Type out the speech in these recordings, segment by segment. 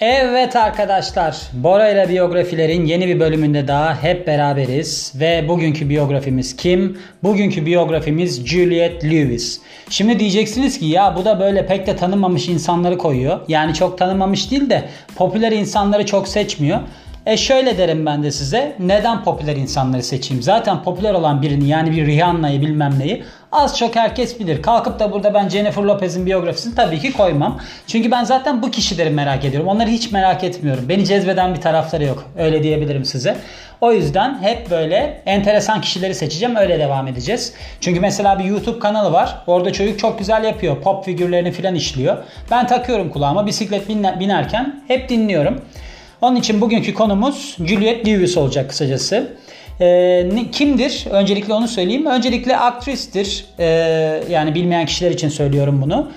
Evet arkadaşlar, Bora ile biyografilerin yeni bir bölümünde daha hep beraberiz ve bugünkü biyografimiz kim? Bugünkü biyografimiz Juliette Lewis. Şimdi diyeceksiniz ki ya bu da böyle pek de tanınmamış insanları koyuyor. Yani çok tanınmamış değil de popüler insanları çok seçmiyor. E şöyle derim ben de size. Neden popüler insanları seçeyim? Zaten popüler olan birini yani bir Rihanna'yı bilmem neyi az çok herkes bilir. Kalkıp da burada ben Jennifer Lopez'in biyografisini tabii ki koymam. Çünkü ben zaten bu kişileri merak ediyorum. Onları hiç merak etmiyorum. Beni cezbeden bir tarafları yok. Öyle diyebilirim size. O yüzden hep böyle enteresan kişileri seçeceğim. Öyle devam edeceğiz. Çünkü mesela bir YouTube kanalı var. Orada çocuk çok güzel yapıyor. Pop figürlerini falan işliyor. Ben takıyorum kulağıma bisiklet binerken hep dinliyorum. Onun için bugünkü konumuz Juliette Lewis olacak kısacası. E, kimdir? Öncelikle onu söyleyeyim. Öncelikle aktristir. E, yani bilmeyen kişiler için söylüyorum bunu.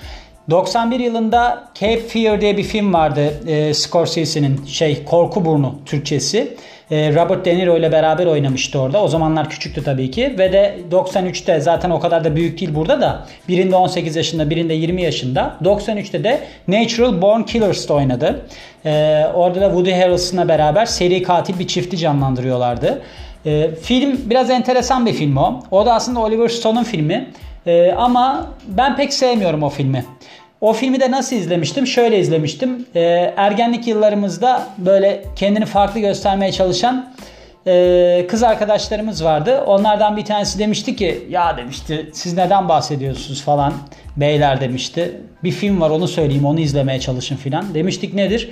91 yılında Cape Fear diye bir film vardı. E, Scorsese'nin şey Korku Burnu Türkçesi. E, Robert De Niro ile beraber oynamıştı orada. O zamanlar küçüktü tabii ki. Ve de 93'te zaten o kadar da büyük değil burada da. Birinde 18 yaşında birinde 20 yaşında. 93'te de Natural Born Killers'ta oynadı. E, orada da Woody Harrelson'la beraber seri katil bir çifti canlandırıyorlardı. E, film biraz enteresan bir film o. O da aslında Oliver Stone'un filmi. Ama ben pek sevmiyorum o filmi. O filmi de nasıl izlemiştim? Şöyle izlemiştim. E, ergenlik yıllarımızda böyle kendini farklı göstermeye çalışan e, kız arkadaşlarımız vardı. Onlardan bir tanesi demişti ki ya demişti siz neden bahsediyorsunuz falan beyler demişti. Bir film var onu söyleyeyim onu izlemeye çalışın filan. Demiştik nedir?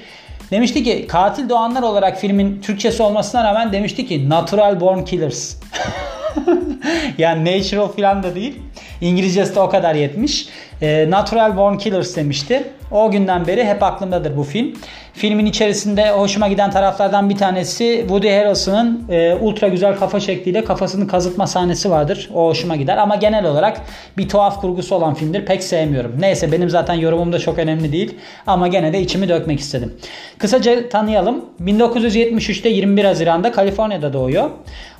Demişti ki katil doğanlar olarak filmin Türkçesi olmasına rağmen demişti ki Natural Born Killers. yani natural falan da değil. İngilizcesi de o kadar yetmiş. E, Natural Born Killers demişti. O günden beri hep aklımdadır bu film. Filmin içerisinde hoşuma giden taraflardan bir tanesi Woody Harrelson'ın e, ultra güzel kafa şekliyle kafasını kazıtma sahnesi vardır. O hoşuma gider ama genel olarak bir tuhaf kurgusu olan filmdir. Pek sevmiyorum. Neyse benim zaten yorumum da çok önemli değil ama gene de içimi dökmek istedim. Kısaca tanıyalım. 1973'te 21 Haziran'da Kaliforniya'da doğuyor.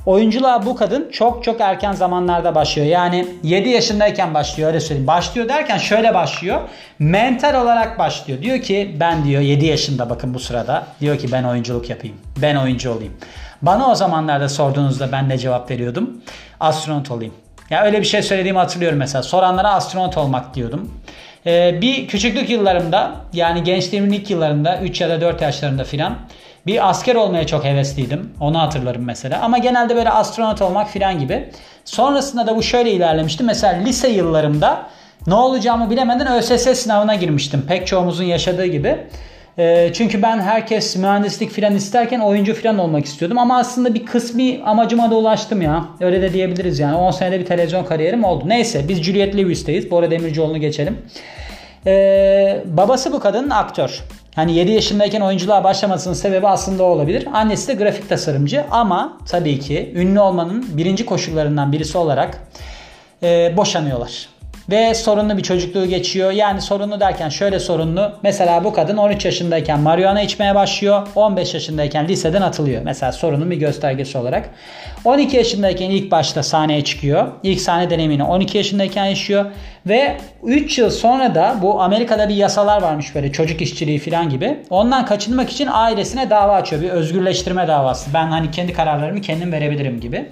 Oyunculuğa bu kadın çok çok erken zamanlarda başlıyor. Yani 7 yaşındayken başlıyor öyle söyleyeyim. Başlıyor derken şöyle başlıyor. Mental olarak başlıyor. Diyor ki ben diyor 7 yaşında bakın bu sırada. Diyor ki ben oyunculuk yapayım. Ben oyuncu olayım. Bana o zamanlarda sorduğunuzda ben ne cevap veriyordum? Astronot olayım. Ya öyle bir şey söylediğimi hatırlıyorum mesela. Soranlara astronot olmak diyordum. Ee, bir küçüklük yıllarımda yani gençliğimin ilk yıllarında 3 ya da 4 yaşlarında filan bir asker olmaya çok hevesliydim. Onu hatırlarım mesela. Ama genelde böyle astronot olmak filan gibi. Sonrasında da bu şöyle ilerlemişti. Mesela lise yıllarımda ne olacağımı bilemeden ÖSS sınavına girmiştim. Pek çoğumuzun yaşadığı gibi. Ee, çünkü ben herkes mühendislik filan isterken oyuncu filan olmak istiyordum. Ama aslında bir kısmi amacıma da ulaştım ya. Öyle de diyebiliriz yani. 10 senede bir televizyon kariyerim oldu. Neyse biz Juliette Lewis'teyiz. Bora Demircioğlu'nu geçelim. Ee, babası bu kadının aktör. Hani 7 yaşındayken oyunculuğa başlamasının sebebi aslında o olabilir. Annesi de grafik tasarımcı ama tabii ki ünlü olmanın birinci koşullarından birisi olarak e, boşanıyorlar. Ve sorunlu bir çocukluğu geçiyor. Yani sorunlu derken şöyle sorunlu. Mesela bu kadın 13 yaşındayken marihuana içmeye başlıyor. 15 yaşındayken liseden atılıyor. Mesela sorunun bir göstergesi olarak. 12 yaşındayken ilk başta sahneye çıkıyor. İlk sahne deneyimini 12 yaşındayken yaşıyor. Ve 3 yıl sonra da bu Amerika'da bir yasalar varmış böyle çocuk işçiliği falan gibi. Ondan kaçınmak için ailesine dava açıyor. Bir özgürleştirme davası. Ben hani kendi kararlarımı kendim verebilirim gibi.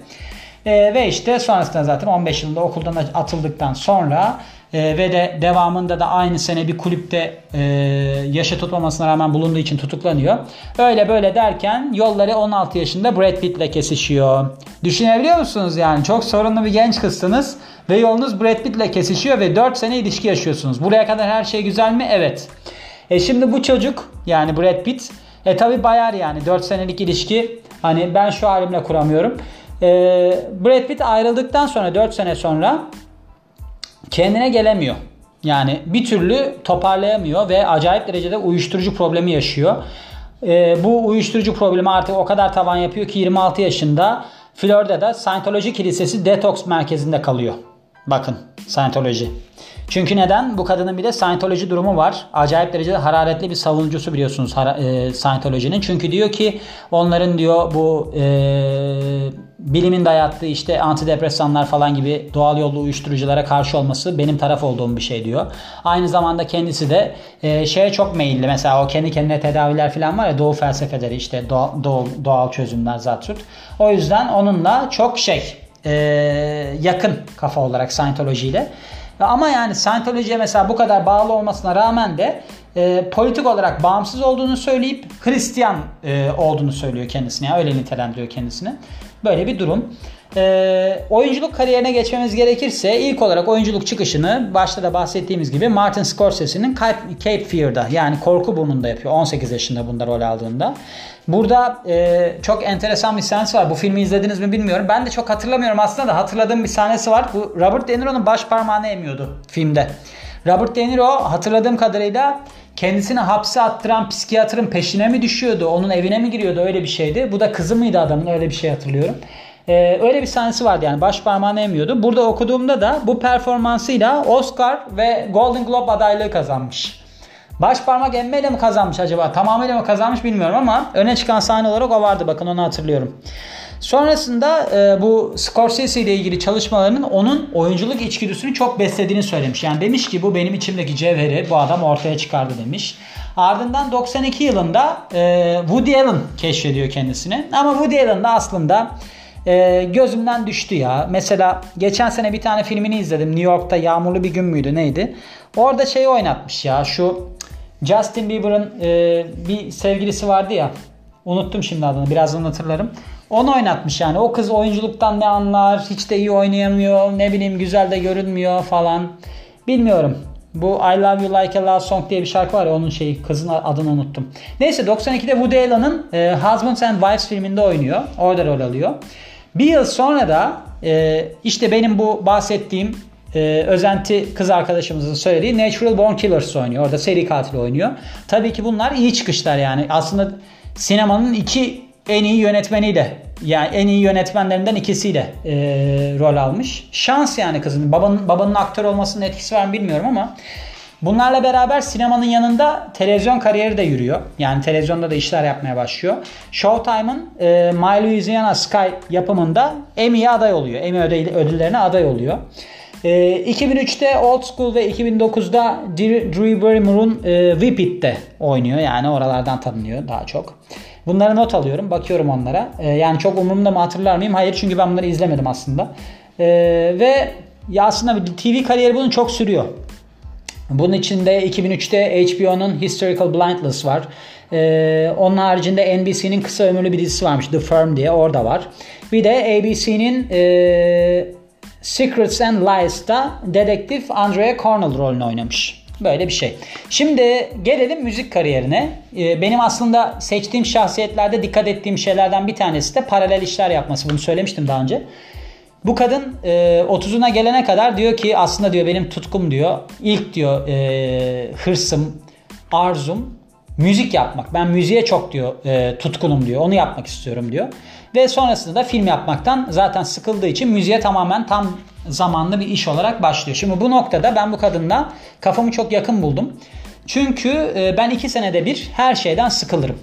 E, ve işte sonrasında zaten 15 yılında okuldan atıldıktan sonra e, ve de devamında da aynı sene bir kulüpte e, yaşa tutmamasına rağmen bulunduğu için tutuklanıyor. Öyle böyle derken yolları 16 yaşında Brad Pitt'le kesişiyor. Düşünebiliyor musunuz yani? Çok sorunlu bir genç kızsınız ve yolunuz Brad Pitt'le kesişiyor ve 4 sene ilişki yaşıyorsunuz. Buraya kadar her şey güzel mi? Evet. E şimdi bu çocuk yani Brad Pitt e tabi bayar yani 4 senelik ilişki hani ben şu halimle kuramıyorum. E, Brad Pitt ayrıldıktan sonra 4 sene sonra kendine gelemiyor. Yani bir türlü toparlayamıyor ve acayip derecede uyuşturucu problemi yaşıyor. E, bu uyuşturucu problemi artık o kadar tavan yapıyor ki 26 yaşında Florida'da Scientology Kilisesi Detox merkezinde kalıyor. Bakın Scientology. Çünkü neden? Bu kadının bir de Scientology durumu var. Acayip derecede hararetli bir savunucusu biliyorsunuz e, Scientology'nin. Çünkü diyor ki onların diyor bu e, bilimin dayattığı işte antidepresanlar falan gibi doğal yollu uyuşturuculara karşı olması benim taraf olduğum bir şey diyor. Aynı zamanda kendisi de e, şeye çok meyilli. Mesela o kendi kendine tedaviler falan var ya doğu felsefeleri işte doğal, doğal, çözümler zaten. O yüzden onunla çok şey e, yakın kafa olarak Scientology ile. Ama yani Scientology'ye mesela bu kadar bağlı olmasına rağmen de e, politik olarak bağımsız olduğunu söyleyip Hristiyan e, olduğunu söylüyor kendisine. Yani öyle nitelendiriyor kendisini. Böyle bir durum. E, oyunculuk kariyerine geçmemiz gerekirse ilk olarak oyunculuk çıkışını başta da bahsettiğimiz gibi Martin Scorsese'nin Cape Fear'da yani Korku Burnu'nda yapıyor. 18 yaşında bunda rol aldığında. Burada e, çok enteresan bir sahnesi var. Bu filmi izlediniz mi bilmiyorum. Ben de çok hatırlamıyorum aslında da hatırladığım bir sahnesi var. Bu Robert De Niro'nun baş parmağını emiyordu filmde. Robert De Niro hatırladığım kadarıyla kendisini hapse attıran psikiyatrın peşine mi düşüyordu? Onun evine mi giriyordu? Öyle bir şeydi. Bu da kızı mıydı adamın? Öyle bir şey hatırlıyorum. Ee, öyle bir sahnesi vardı yani baş parmağını emiyordu. Burada okuduğumda da bu performansıyla Oscar ve Golden Globe adaylığı kazanmış. Baş parmak emmeyle mi kazanmış acaba? Tamamıyla mı kazanmış bilmiyorum ama öne çıkan sahne olarak o vardı. Bakın onu hatırlıyorum. Sonrasında e, bu Scorsese ile ilgili çalışmalarının onun oyunculuk içgüdüsünü çok beslediğini söylemiş. Yani demiş ki bu benim içimdeki cevheri bu adam ortaya çıkardı demiş. Ardından 92 yılında e, Woody Allen keşfediyor kendisini. Ama Woody Allen da aslında e, gözümden düştü ya. Mesela geçen sene bir tane filmini izledim. New York'ta yağmurlu bir gün müydü neydi? Orada şeyi oynatmış ya şu Justin Bieber'ın e, bir sevgilisi vardı ya. Unuttum şimdi adını. Birazdan hatırlarım. Onu oynatmış yani. O kız oyunculuktan ne anlar? Hiç de iyi oynayamıyor. Ne bileyim güzel de görünmüyor falan. Bilmiyorum. Bu I Love You Like a Love Song diye bir şarkı var ya onun şeyi kızın adını unuttum. Neyse 92'de Woody Allen'ın e, Husbands and Wives filminde oynuyor. Orada rol alıyor. Bir yıl sonra da e, işte benim bu bahsettiğim e, özenti kız arkadaşımızın söylediği Natural Born Killers oynuyor. Orada seri katil oynuyor. Tabii ki bunlar iyi çıkışlar yani. Aslında sinemanın iki en iyi yönetmeniyle yani en iyi yönetmenlerinden ikisiyle e, rol almış. Şans yani kızın. Babanın, babanın aktör olmasının etkisi var mı bilmiyorum ama Bunlarla beraber sinemanın yanında televizyon kariyeri de yürüyor. Yani televizyonda da işler yapmaya başlıyor. Showtime'ın e, My Louisiana Sky yapımında Emmy'ye aday oluyor. Emmy ödüllerine aday oluyor. E, 2003'te Old School ve 2009'da Drew Barrymore'un e, Whip oynuyor. Yani oralardan tanınıyor daha çok. Bunları not alıyorum. Bakıyorum onlara. E, yani çok umurumda mı hatırlar mıyım? Hayır çünkü ben bunları izlemedim aslında. E, ve ya aslında TV kariyeri bunun çok sürüyor. Bunun içinde 2003'te HBO'nun Historical Blindness var. Ee, onun haricinde NBC'nin kısa ömürlü bir dizisi varmış The Firm diye orada var. Bir de ABC'nin e, Secrets and Lies'ta dedektif Andrea Cornell rolünü oynamış. Böyle bir şey. Şimdi gelelim müzik kariyerine. Ee, benim aslında seçtiğim şahsiyetlerde dikkat ettiğim şeylerden bir tanesi de paralel işler yapması. Bunu söylemiştim daha önce. Bu kadın e, 30'una gelene kadar diyor ki aslında diyor benim tutkum diyor. İlk diyor e, hırsım, arzum müzik yapmak. Ben müziğe çok diyor e, tutkunum diyor. Onu yapmak istiyorum diyor. Ve sonrasında da film yapmaktan zaten sıkıldığı için müziğe tamamen tam zamanlı bir iş olarak başlıyor. Şimdi bu noktada ben bu kadınla kafamı çok yakın buldum. Çünkü e, ben iki senede bir her şeyden sıkılırım.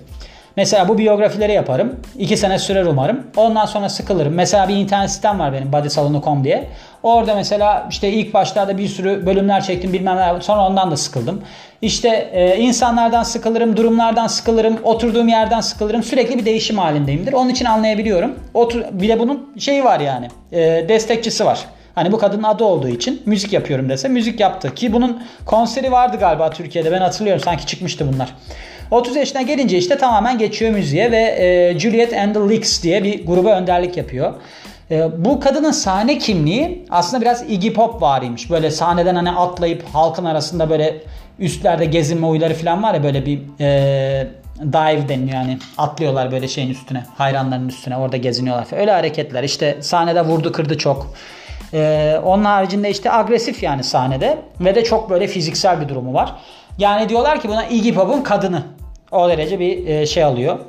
Mesela bu biyografileri yaparım. 2 sene sürer umarım. Ondan sonra sıkılırım. Mesela bir internet sitem var benim bodysalonu.com diye. Orada mesela işte ilk başlarda bir sürü bölümler çektim bilmem ne. Sonra ondan da sıkıldım. İşte e, insanlardan sıkılırım, durumlardan sıkılırım, oturduğum yerden sıkılırım. Sürekli bir değişim halindeyimdir. Onun için anlayabiliyorum. Otur, bir de bunun şeyi var yani. E, destekçisi var. Hani bu kadının adı olduğu için müzik yapıyorum dese müzik yaptı. Ki bunun konseri vardı galiba Türkiye'de. Ben hatırlıyorum sanki çıkmıştı bunlar. 30 yaşına gelince işte tamamen geçiyor müziğe ve e, Juliet and the Licks diye bir gruba önderlik yapıyor. E, bu kadının sahne kimliği aslında biraz Iggy Pop varıymış. Böyle sahneden hani atlayıp halkın arasında böyle üstlerde gezinme oyları falan var ya böyle bir e, dive deniyor yani atlıyorlar böyle şeyin üstüne hayranların üstüne orada geziniyorlar falan. öyle hareketler işte sahnede vurdu kırdı çok ee, onun haricinde işte agresif yani sahnede ve de çok böyle fiziksel bir durumu var. Yani diyorlar ki buna Iggy Pop'un kadını. O derece bir e, şey alıyor.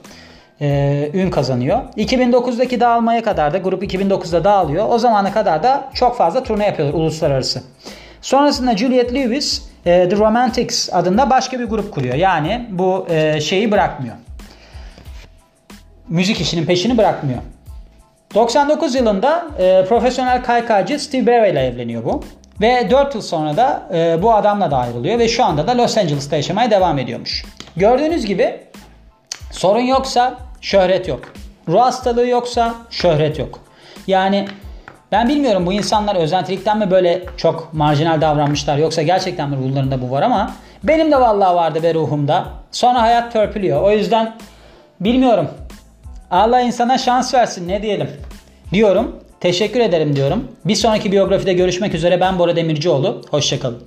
e, ün kazanıyor. 2009'daki dağılmaya kadar da grup 2009'da dağılıyor. O zamana kadar da çok fazla turne yapıyorlar uluslararası. Sonrasında Juliet Lewis e, The Romantics adında başka bir grup kuruyor. Yani bu şeyi bırakmıyor. Müzik işinin peşini bırakmıyor. 99 yılında profesyonel kaykaycı Steve Barry ile evleniyor bu. Ve 4 yıl sonra da bu adamla da ayrılıyor ve şu anda da Los Angeles'ta yaşamaya devam ediyormuş. Gördüğünüz gibi sorun yoksa şöhret yok. Ruh hastalığı yoksa şöhret yok. Yani ben bilmiyorum bu insanlar özentilikten mi böyle çok marjinal davranmışlar yoksa gerçekten mi ruhlarında bu var ama benim de vallahi vardı ve ruhumda. Sonra hayat törpülüyor. O yüzden bilmiyorum. Allah insana şans versin ne diyelim. Diyorum. Teşekkür ederim diyorum. Bir sonraki biyografide görüşmek üzere. Ben Bora Demircioğlu. Hoşçakalın.